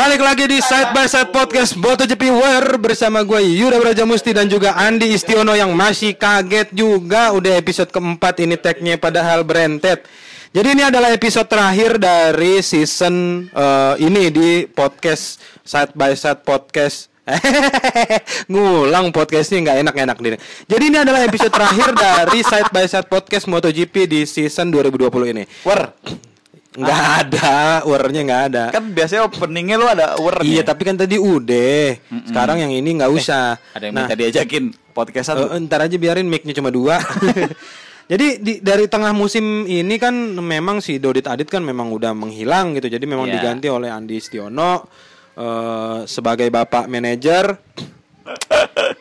Balik lagi di Side by Side Podcast MotoGP War bersama gue Yuda Braja Musti dan juga Andi Istiono yang masih kaget juga udah episode keempat ini tagnya padahal berentet. Jadi ini adalah episode terakhir dari season uh, ini di podcast Side by Side Podcast. Ngulang podcastnya nggak enak-enak nih. Jadi ini adalah episode terakhir dari Side by Side Podcast MotoGP di season 2020 ini. War. Nggak ada, warnya nggak ada. Kan biasanya openingnya lu ada war Iya, tapi kan tadi udah. Sekarang yang ini nggak usah. ada yang nah, minta diajakin podcast satu. eh, ntar aja biarin mic-nya cuma dua. Jadi di, dari tengah musim ini kan memang si Dodit Adit kan memang udah menghilang gitu. Jadi memang Iya. diganti oleh Andi Stiono eh, sebagai bapak manajer.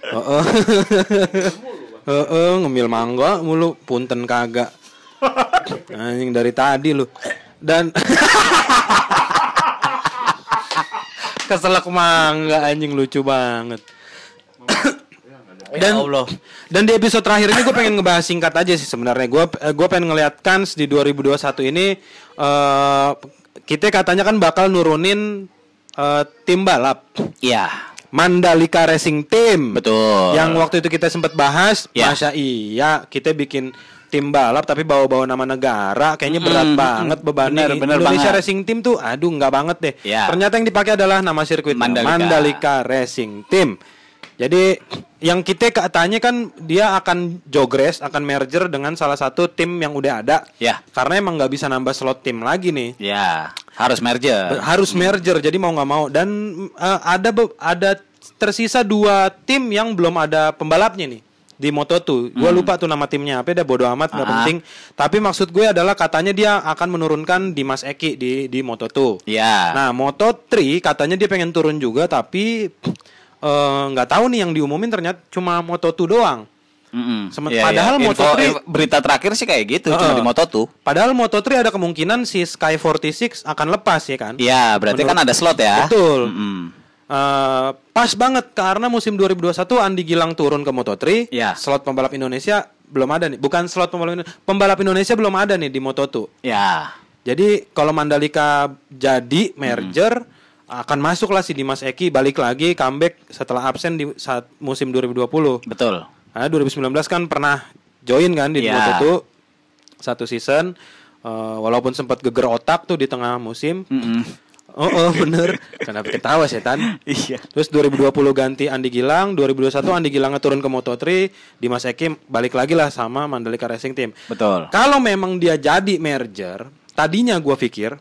Heeh. Heeh, ngemil mangga mulu punten kagak. Anjing dari tadi lu. Dan keselak mangga anjing lucu banget. dan Allah. dan di episode terakhir ini gue pengen ngebahas singkat aja sih sebenarnya gue gue pengen ngeliat kans di 2021 ini eh kita katanya kan bakal nurunin eh, tim balap Iya. Mandalika Racing Team Betul. yang waktu itu kita sempat bahas Ya. masa iya kita bikin tim balap tapi bawa-bawa nama negara kayaknya berat Mm, mm, banget mm. bebannya Bener, bener Indonesia banget. Racing Team tuh aduh nggak banget deh Ya. ternyata yang dipakai adalah nama sirkuit Mandalika. Mandalika Racing Team jadi yang kita katanya kan dia akan jogres akan merger dengan salah satu tim yang udah ada Ya. karena emang nggak bisa nambah slot tim lagi nih Ya, harus merger. harus merger jadi mau nggak mau dan eh, ada ada tersisa dua tim yang belum ada pembalapnya nih di Moto2. Gua lupa tuh nama timnya apa, udah bodo amat nggak Ah. penting. Tapi maksud gue adalah katanya dia akan menurunkan Dimas Eki di di Moto2. Ya. Nah, Moto3 katanya dia pengen turun juga tapi eh, nggak tahu nih yang diumumin ternyata cuma Moto2 doang. Mm-mm. Semen- Iya, padahal iya. Moto3 Info- info- berita terakhir sih kayak gitu, cuma Heeh. di Moto tuh. Padahal Moto3 ada kemungkinan si Sky 46 akan lepas ya kan? Iya, berarti Menurut- kan ada slot ya. Betul. Mm-mm. Eh, pas banget karena musim 2021 Andi Gilang turun ke Moto3. Iya. Slot pembalap Indonesia belum ada nih. Bukan slot pembalap Indonesia, pembalap Indonesia belum ada nih di Moto2. Ya. Jadi kalau Mandalika jadi merger akan masuk lah si Dimas Eki balik lagi comeback setelah absen di saat musim 2020. Betul. Nah, 2019 kan pernah join kan di Iya. Moto2 satu season. Eh, walaupun sempat geger otak tuh di tengah musim. Mm-mm. Oh, oh bener. Kenapa ketawa setan? Iya. Terus 2020 ganti Andi Gilang, 2021 Andi Gilang turun ke Moto3, Dimas Eki balik lagi lah sama Mandalika Racing Team. Betul. Kalau memang dia jadi merger, tadinya gua pikir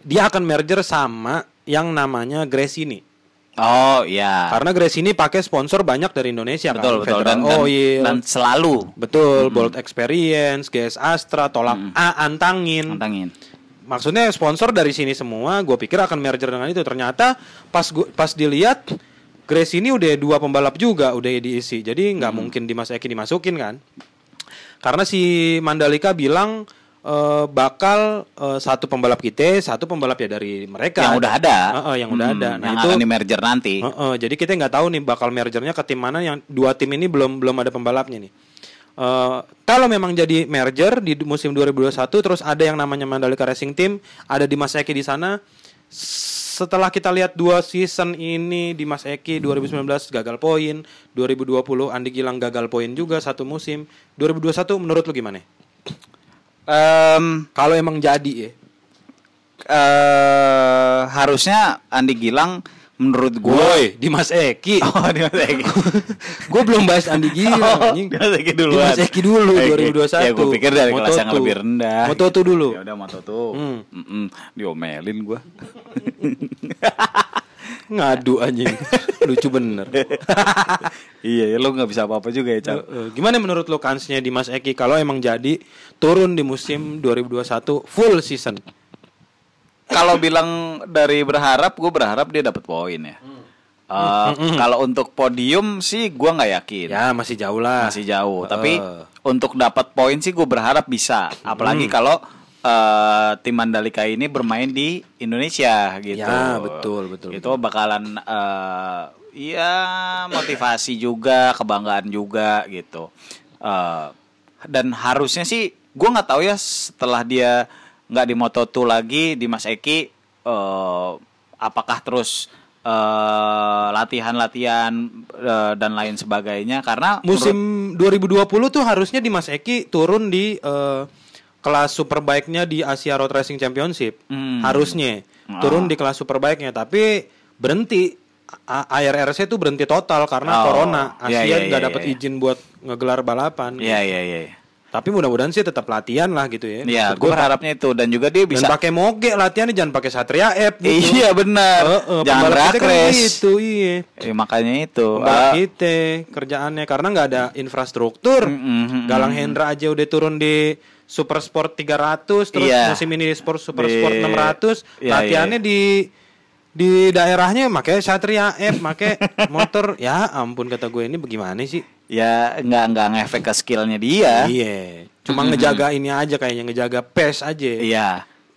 dia akan merger sama yang namanya Gresini. Oh, iya. Karena Gresini pakai sponsor banyak dari Indonesia Betul, kan. betul. Federal Dan, dan, Oil, dan selalu betul, Bolt Experience, GS Astra, Tolak A, Antangin. tantangin. Maksudnya sponsor dari sini semua, gue pikir akan merger dengan itu. Ternyata pas gua, pas dilihat Grace ini udah dua pembalap juga udah diisi. Jadi nggak mungkin Dimas Eki dimasukin kan? Karena si Mandalika bilang eh, bakal eh, satu pembalap kita, satu pembalap ya dari mereka. Yang udah ada. Heeh, yang udah Hmm, ada. Nah yang itu akan di merger nanti. Heeh, jadi kita nggak tahu nih bakal mergernya ke tim mana yang dua tim ini belum belum ada pembalapnya nih. Eh, kalau memang jadi merger di musim 2021 terus ada yang namanya Mandalika Racing Team, ada Dimas Eki di sana. Setelah kita lihat dua season ini Dimas Eki 2019 gagal poin, 2020 Andi Gilang gagal poin juga satu musim. 2021 menurut lu gimana? Em, Kalau emang jadi ya. eh harusnya Andi Gilang menurut gue Woi, Dimas Eki. Oh, Dimas Eki. gue belum bahas Andi Gilang Oh, anjing. Dimas Eki duluan. Dimas Eki dulu Oke. 2021. Ya gue pikir dari kelas yang Moto2. lebih rendah. Moto2 dulu. Ya udah Moto tuh. Hmm. Diomelin gue. Ngadu anjing. Lucu bener. iya, ya lo nggak bisa apa-apa juga ya, Cal. Eh, eh, gimana menurut lo kansnya Dimas Eki kalau emang jadi turun di musim 2021 full season? Kalau bilang dari berharap, gue berharap dia dapat poin ya. Eh, Kalau untuk podium sih gue nggak yakin. Ya masih jauh lah. masih jauh. Heeh. Tapi untuk dapat poin sih gue berharap bisa. Apalagi kalau eh, tim Mandalika ini bermain di Indonesia gitu. Ya, betul, betul, Itu bakalan eh, ya motivasi juga, kebanggaan juga gitu. Eh, dan harusnya sih gue nggak tahu ya setelah dia nggak di Moto2 lagi di Mas Eki eh, apakah terus eh, latihan-latihan eh, dan lain sebagainya karena Musim 2020 tuh harusnya di Mas Eki turun di eh, kelas superbike-nya di Asia Road Racing Championship. Hmm. Harusnya turun di kelas superbike-nya, tapi berhenti A- ARRC tuh berhenti total karena Oh, corona. iya, Asia iya, nggak iya, dapat iya. izin buat ngegelar balapan. Iya iya iya. Tapi mudah-mudahan sih tetap latihan lah gitu ya. Iya, gue gua, berharapnya itu dan juga dia dan bisa pakai moge latihannya jangan pakai Satria App gitu. Iya benar. Heeh, Jangan pembalap kita kan gitu, iya. Eh, makanya itu. Pembalap Ah, kita kerjaannya karena nggak ada infrastruktur. Mm, mm, mm, Galang Hendra aja udah turun di Super Sport 300 terus Iya. musim ini di Sport Super Sport 600 Iya, latihannya di di daerahnya pakai Satria F, pakai motor. Ya ampun kata gue ini bagaimana sih? ya nggak nggak ngefek ke skillnya dia. Iya. Cuma ngejaga ini aja kayaknya ngejaga pace aja. Iya.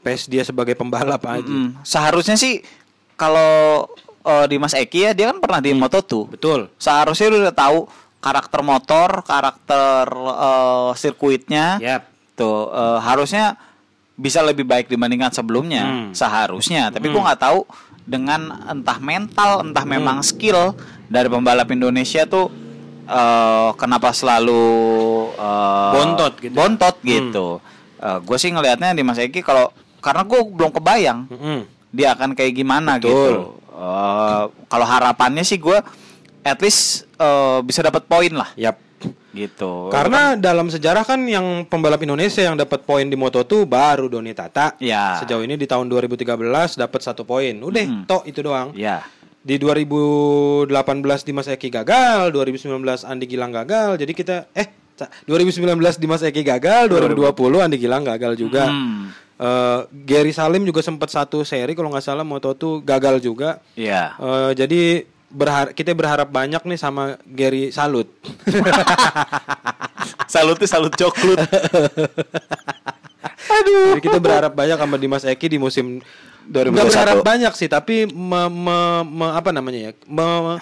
Pace dia sebagai pembalap aja. Mm, Seharusnya sih kalau eh, di Mas Eki ya dia kan pernah di Moto2. Betul. Seharusnya udah tahu karakter motor, karakter eh, sirkuitnya. Yap. Tuh eh, harusnya bisa lebih baik dibandingkan sebelumnya. Hmm. Seharusnya. Tapi gua nggak tahu dengan entah mental, entah Hmm. memang skill dari pembalap Indonesia tuh eh, kenapa selalu eh, Bontot gitu ya. Bontot gitu. gue sih ngelihatnya di Mas Eki kalau karena gue belum kebayang Mm-mm. dia akan kayak gimana Betul. gitu. Eh, kalau harapannya sih gue at least eh, bisa dapat poin lah Yap. Gitu. Karena dalam sejarah kan yang pembalap Indonesia yang dapat poin di Moto2 baru Doni Tata. Ya. Sejauh ini di tahun 2013 dapat satu poin. Udah, Mm-mm. tok itu doang. ya. Di 2018 Dimas Eki gagal, 2019 Andi Gilang gagal. Jadi kita eh ca- 2019 Dimas Eki gagal, 2020 Andi Gilang gagal juga. Hmm. Eh, Gary Salim juga sempat satu seri kalau nggak salah Moto2 gagal juga. Ya. Eh, jadi berharap kita berharap banyak nih sama Gary Salut. salut tuh salut coklut. Aduh. Jadi kita berharap banyak sama Dimas Eki di musim 2021. Nggak berharap banyak sih, tapi me, me- me- apa namanya ya? Me-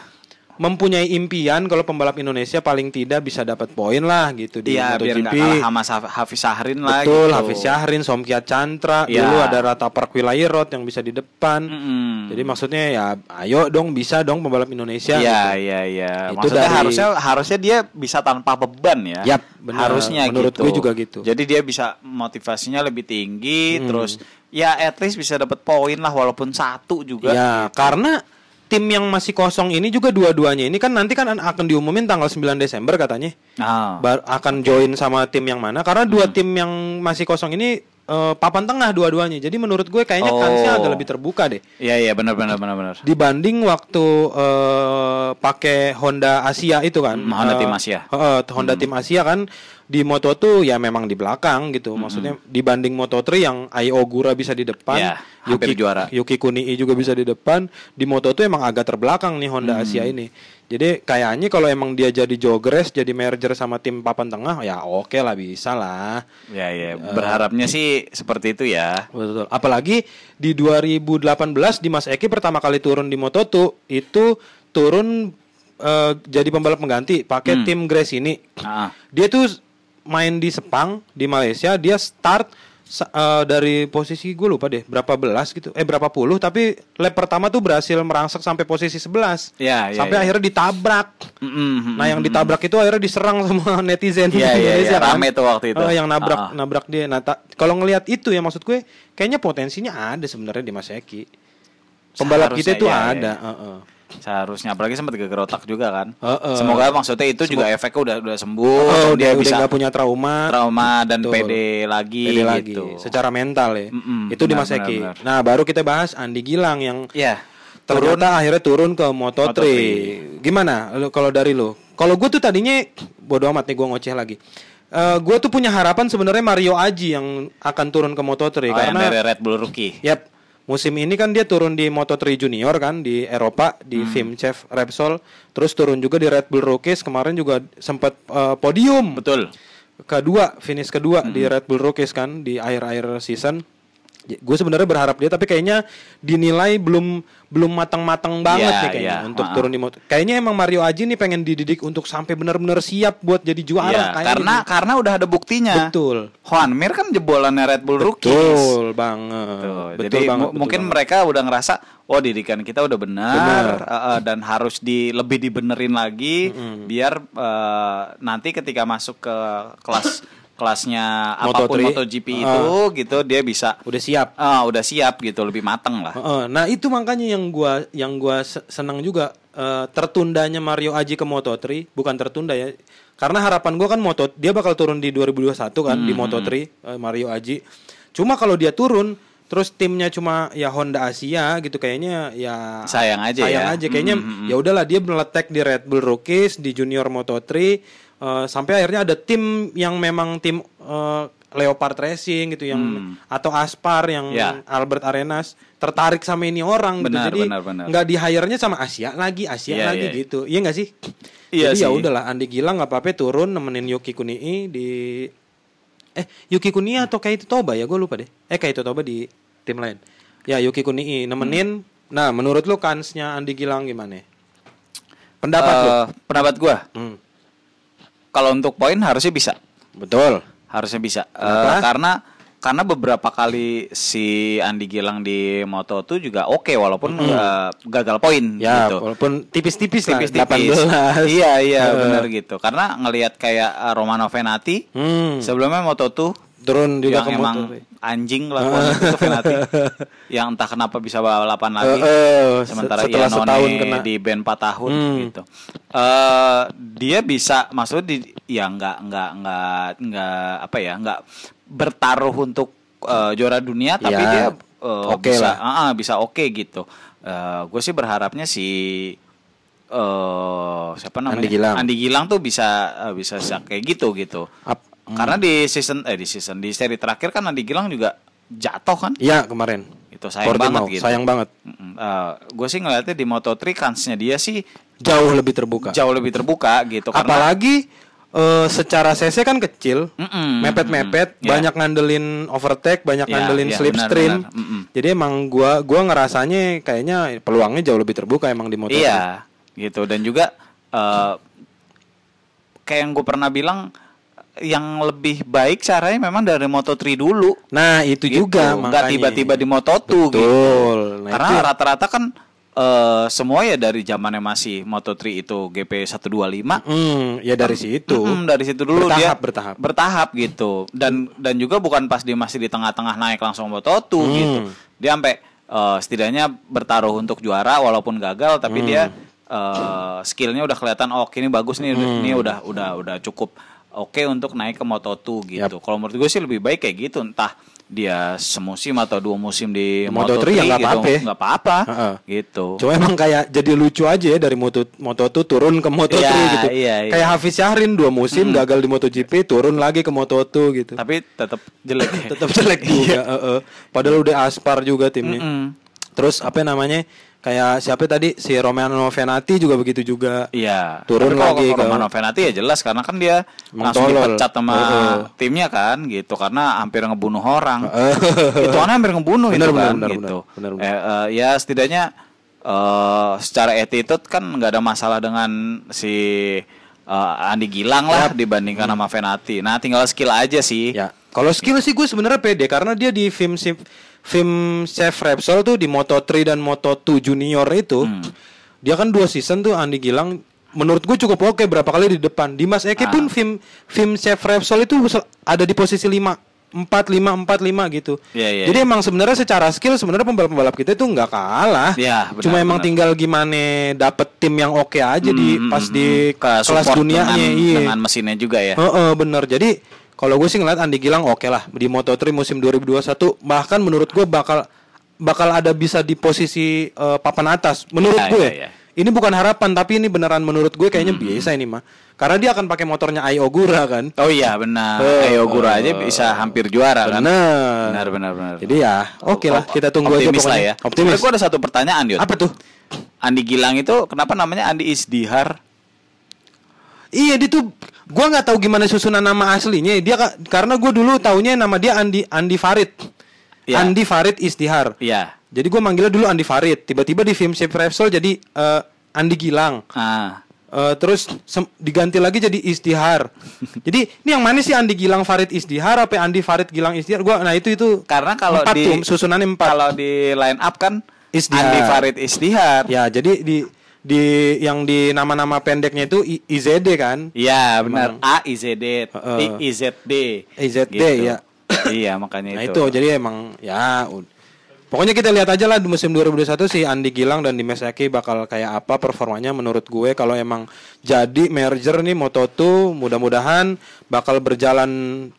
mempunyai impian kalau pembalap Indonesia paling tidak bisa dapat poin lah gitu di Iya, biar nggak MotoGP. kalah sama Hafiz Syahrin lah Betul, gitu. Hafiz Syahrin, Somkiat Cantra, Iya. dulu ada Rata Park Wilayerot yang bisa di depan. Mm-mm. Jadi maksudnya ya ayo dong bisa dong pembalap Indonesia. Iya, gitu. iya, iya. Itu Maksudnya dari- harusnya harusnya dia bisa tanpa beban ya. Yap, benar. Harusnya Menurut gitu. gue juga gitu. Jadi dia bisa motivasinya lebih tinggi, Hmm. terus ya at least bisa dapat poin lah walaupun satu juga. Ya, karena tim yang masih kosong ini juga dua-duanya ini kan nanti kan akan diumumin tanggal 9 Desember katanya. Ah. Bar- akan join sama tim yang mana karena dua tim yang masih kosong ini eh, papan tengah dua-duanya. Jadi menurut gue kayaknya Oh. kansnya agak lebih terbuka deh. Iya, iya, benar benar benar benar. Dibanding waktu eh, pakai Honda Asia itu kan. Hmm, Honda Eh, tim Asia. Hmm. eh, Honda tim Asia kan di Moto tuh ya memang di belakang gitu. Hmm. Maksudnya dibanding Moto3 yang Ai Ogura bisa di depan, Ya, hampir juara. Yuki Kunii juga bisa di depan. Di Moto tuh emang agak terbelakang nih Honda Hmm. Asia ini. Jadi kayaknya kalau emang dia jadi jogres, jadi merger sama tim papan tengah, ya oke lah bisa lah. Ya, ya. Berharapnya sih seperti itu ya. Betul. Apalagi di 2018 Dimas Eki pertama kali turun di Moto2 itu turun eh, jadi pembalap pengganti pakai Hmm. tim Grace ini. Ah. Dia tuh main di Sepang di Malaysia, dia start eh, dari posisi gue lupa deh berapa belas gitu, eh berapa puluh tapi lap pertama tuh berhasil merangsek sampai posisi 11 Ya, ya, sampai ya. akhirnya ditabrak. Mm-mm, Nah yang ditabrak itu akhirnya diserang sama netizen Iya, iya, Indonesia iya. kan. Rame tuh waktu itu. Eh, yang nabrak ah. nabrak dia. Nah kalau ngelihat itu ya maksud gue kayaknya potensinya ada sebenarnya di Mas Eki. Pembalap kita itu iya, iya. ada. heeh. Seharusnya apalagi sempat geger otak juga kan. Heeh. Semoga maksudnya itu juga efeknya udah udah sembuh, Oh, dan dia dia udah bisa nggak punya trauma. trauma dan Betul. pede lagi Pede lagi gitu. secara mental ya. Mm-mm, itu di benar, Mas Eki. benar, benar. Nah, baru kita bahas Andi Gilang yang Iya. ternyata akhirnya turun ke Moto3. Moto3. Gimana lu- kalau dari lu? Kalau gue tuh tadinya bodo amat nih gue ngoceh lagi. Eh gue tuh punya harapan sebenarnya Mario Aji yang akan turun ke Moto3 Oh, yang karena dari Red Bull Rookie. Yap. Musim ini kan dia turun di Moto3 Junior kan di Eropa di Hmm. Vimchev Repsol, terus turun juga di Red Bull Rookies kemarin juga sempat eh, podium Betul. kedua finish kedua di Hmm. Red Bull Rookies kan di akhir-akhir season. Gue sebenarnya berharap dia tapi kayaknya dinilai belum belum matang-matang banget Iya, nih kayaknya iya, untuk maaf. turun di moto. Kayaknya emang Mario Aji nih pengen dididik untuk sampai benar-benar siap buat jadi juara kayaknya karena gitu. karena udah ada buktinya. betul. Juan Mir kan jebolannya Red Bull Rookies. Betul banget. Tuh, betul jadi banget, betul mungkin banget. mereka udah ngerasa oh didikan kita udah benar, Benar. eh, eh, dan harus di lebih dibenerin lagi biar eh, nanti ketika masuk ke kelas kelasnya apa pun Moto3, MotoGP ah. itu gitu dia bisa udah siap. ah, udah siap gitu lebih mateng lah. Heeh, nah itu makanya yang gua yang gua se- senang juga eh, tertundanya Mario Aji ke Moto3 bukan tertunda ya karena harapan gua kan Moto dia bakal turun di 2021 kan di Hmm. Moto3 eh, Mario Aji cuma kalau dia turun terus timnya cuma ya Honda Asia gitu kayaknya ya Sayang aja sayang ya. aja kayaknya ya udahlah dia meletek di Red Bull Rookies di Junior Moto3 eh, sampai akhirnya ada tim yang memang tim eh, Leopard Racing gitu yang atau Aspar yang Hmm. Ya. Albert Arenas tertarik sama ini orang gitu. Benar, Jadi benar, benar. nggak di hire-nya sama Asia lagi, Asia Iya, lagi iya. gitu. Iya nggak sih? Iya Jadi ya udahlah Andi Gilang nggak apa-apa turun nemenin Yuki Kunii di eh Yuki Kunii atau Kaito Toba ya gue lupa deh. Eh Kaito Toba di tim lain. Ya Yuki Kunii nemenin. Nah, menurut lu kansnya Andi Gilang gimana? Pendapat lu? Eh, pendapat gua Hmm kalau untuk poin harusnya bisa. Betul. Harusnya bisa. Uh, karena karena beberapa kali si Andi Gilang di Moto itu juga oke okay, walaupun mm uh, gagal poin ya, gitu. walaupun tipis-tipis tipis-tipis. 18. Iya, iya uh. benar gitu. Karena ngelihat kayak eh, Romano Venati hmm. sebelumnya Moto2 drone juga yang emang anjing lah uh. Yang entah kenapa bisa balapan eh, lagi uh, uh, sementara setelah setahun kena. di band 4 tahun hmm. gitu uh, dia bisa maksudnya di ya nggak nggak nggak nggak apa ya nggak bertaruh untuk uh, juara dunia tapi ya, dia uh, okay bisa lah. Uh, uh, bisa oke okay, gitu uh, gue sih berharapnya si uh, siapa namanya Andi Gilang, Andi Gilang tuh bisa uh, bisa kayak gitu gitu Ap karena di season eh di season di seri terakhir kan Andi Gilang juga jatuh kan. Iya, kemarin. Itu sayang Portimao, banget gitu. Sayang banget. gue sih ngeliatnya di Moto3 kansnya dia sih Jauh lebih terbuka. jauh lebih terbuka gitu karena Apalagi eh, secara CC kan kecil, mepet-mepet. Ya. banyak ngandelin overtake, banyak Ya, ngandelin ya, slipstream. benar, benar. Mm-mm. Jadi emang gua gua ngerasanya kayaknya peluangnya jauh lebih terbuka emang di motor. iya gitu dan juga eh, kayak yang gue pernah bilang yang lebih baik caranya memang dari Moto3 dulu Nah, itu gitu. juga nggak tiba-tiba di Moto2 Betul. gitu Nah, karena itu ya. rata-rata kan eh, semua ya dari zamannya masih Moto3 itu GP 125 Hmm, ya dari situ. Mm-mm, dari situ dulu Bertahap, dia bertahap. bertahap gitu dan dan juga bukan pas dia masih di tengah-tengah naik langsung Moto2 Hmm. gitu dia sampai eh, setidaknya bertaruh untuk juara walaupun gagal tapi dia Hmm. eh, skillnya udah kelihatan oh ini bagus nih Hmm. ini udah udah udah cukup oke untuk naik ke Moto2 gitu kalau menurut gue sih lebih baik kayak gitu entah dia semusim atau dua musim di Moto3 Moto3, ya nggak gitu apa-apa. nggak apa-apa Heeh. gitu Cuma emang kayak jadi lucu aja ya dari Moto Moto 2 turun ke Moto 3 Iya, gitu. iya, iya. Kayak Hafiz Syahrin dua musim gagal di MotoGP, turun lagi ke Moto 2 gitu. tapi tetap jelek. Tetap jelek juga, heeh. Padahal udah aspar juga timnya. Mm-mm. Terus apa namanya? Kayak siapa tadi si Romano Venati juga begitu juga. Iya. Turun Tapi kalau lagi ke ke- Romano Venati ya jelas karena kan dia langsung tolol. dipecat sama Heeh. timnya kan gitu karena hampir ngebunuh orang. Itu kan hampir ngebunuh Benar, itu benar, kan benar, gitu. benar, benar. Eh, eh, ya setidaknya eh secara attitude kan nggak ada masalah dengan si eh, Andi Gilang lah dibandingkan sama Venati. Nah, tinggal skill aja sih. Ya, kalau skill sih gue sebenarnya pede karena dia di film sim- film Chef Repsol tuh di Moto3 dan Moto2 Junior itu. Hmm. Dia kan dua season tuh Andi Gilang menurut gue cukup oke berapa kali di depan. Dimas Eke Ah. pun film film Chef Repsol itu ada di posisi 5 empat lima empat lima gitu. Iya, iya, Jadi emang sebenarnya secara skill sebenarnya pembalap-pembalap kita itu nggak kalah. Iya, benar, Cuma emang benar. tinggal gimana dapet tim yang oke aja di Hmm, pas hmm, di. Ke kelas dunianya. dengan, iya. dengan mesinnya juga ya. Heeh, bener. Jadi kalau gue sih ngeliat Andi Gilang oke lah di Moto3 musim 2021 bahkan menurut gue bakal bakal ada bisa di posisi eh, papan atas menurut Ya, gue. ya, ya. Ini bukan harapan tapi ini beneran menurut gue kayaknya biasa ini mah. Karena dia akan pakai motornya Ai Ogura kan. Oh iya benar. Eh, Ayo Guru eh, aja bisa hampir juara kan. Bener. Benar benar benar. Jadi ya oke lah Op- kita tunggu aja pokoknya. lah ya. Optimis. Gue ada satu pertanyaan Yud. Apa tuh? Andi Gilang itu kenapa namanya Andi Isdihar? Iya dia tuh gua nggak tahu gimana susunan nama aslinya. Dia ka- karena gue dulu taunya nama dia Andi Andi Farid. Iya. Andi Farid Istihar. Iya. Jadi gue manggilnya dulu Andi Farid. Tiba-tiba di film Shape Repsol jadi eh, Andi Gilang. Ah. Eh, terus diganti lagi jadi Istihar. jadi ini yang mana sih Andi Gilang Farid Istihar apa Andi Farid Gilang Istihar? Gua nah itu itu Karena kalau di tuh, susunannya empat. Kalau di line up kan Isdihar. Andi Farid Isdihar. Ya, jadi di di yang di nama-nama pendeknya itu I- IZD kan? Iya benar A I Z D Heeh. I I Z D IZD, ya. iya makanya Nah itu. itu jadi emang ya Pokoknya kita lihat aja lah di musim 2021 si Andi Gilang dan Dimas Eki bakal kayak apa performanya menurut gue kalau emang jadi merger nih Moto2 mudah-mudahan bakal berjalan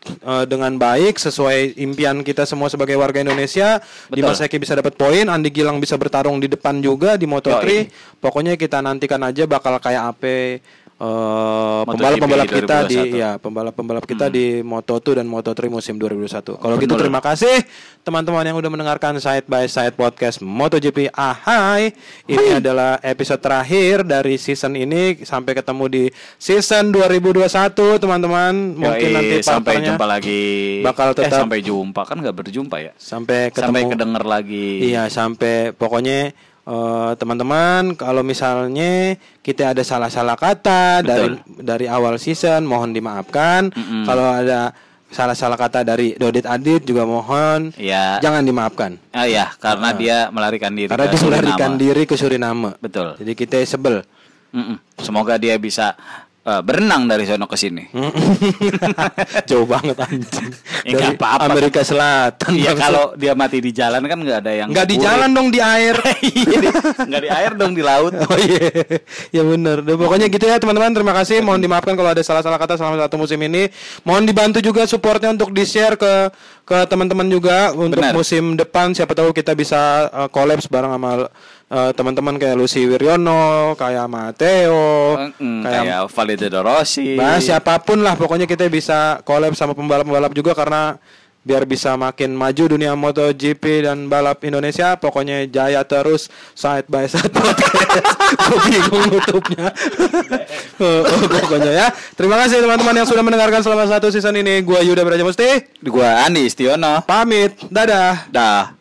eh, dengan baik sesuai impian kita semua sebagai warga Indonesia. Betul. Dimas Eki bisa dapat poin, Andi Gilang bisa bertarung di depan juga di Moto3. Yoi. Pokoknya kita nantikan aja bakal kayak apa eh, pembalap-pembalap kita di 2021. ya pembalap-pembalap kita di Moto2 dan Moto3 musim 2021. Kalau gitu terima kasih teman-teman yang udah mendengarkan Side by Side podcast MotoGP. Ahai, ini adalah episode terakhir dari season ini sampai ketemu di season 2021 teman-teman. Mungkin Yoi, nanti sampai jumpa lagi. bakal eh, tetap- sampai jumpa kan nggak berjumpa ya. sampai ketemu Sampai kedenger lagi. Iya, sampai pokoknya eh, teman-teman kalau misalnya kita ada salah-salah kata dari dari awal season mohon dimaafkan. Mm-mm. Kalau ada salah-salah kata dari Dodit Adit juga mohon Iya. jangan dimaafkan. Ah ya, karena dia melarikan diri. Karena ke dia melarikan Suriname. diri ke Suriname. Betul. Jadi kita sebel. Mm-mm. Semoga dia bisa eh, berenang dari sono ke sini. Jauh banget anjing. Ya, Dari apa-apa. Amerika Selatan. Iya kalau dia mati di jalan kan nggak ada yang nggak di jalan dong di air. Iya, di- nggak di air dong di laut. Oh iya, ya benar. Pokoknya gitu ya teman-teman. Terima kasih. Mohon dimaafkan kalau ada salah-salah kata selama satu musim ini. Mohon dibantu juga supportnya untuk di share ke ke teman-teman juga untuk Benar. musim depan. Siapa tahu kita bisa uh, collabs bareng sama uh, teman-teman kayak Lucy Wiryono, kayak Mateo, Mm, kayak kayak Valentino Rossi. Bah, siapa pun lah pokoknya kita bisa collab sama pembalap-pembalap juga karena biar bisa makin maju dunia MotoGP dan balap Indonesia pokoknya jaya terus. Side by side podcast. Gue bingung nutupnya. Oh, oh, pokoknya ya. Terima kasih teman-teman yang sudah mendengarkan selama satu season ini. Gue Yuda Braja Musti Gua Andi Istiono. pamit. Dadah. Dah.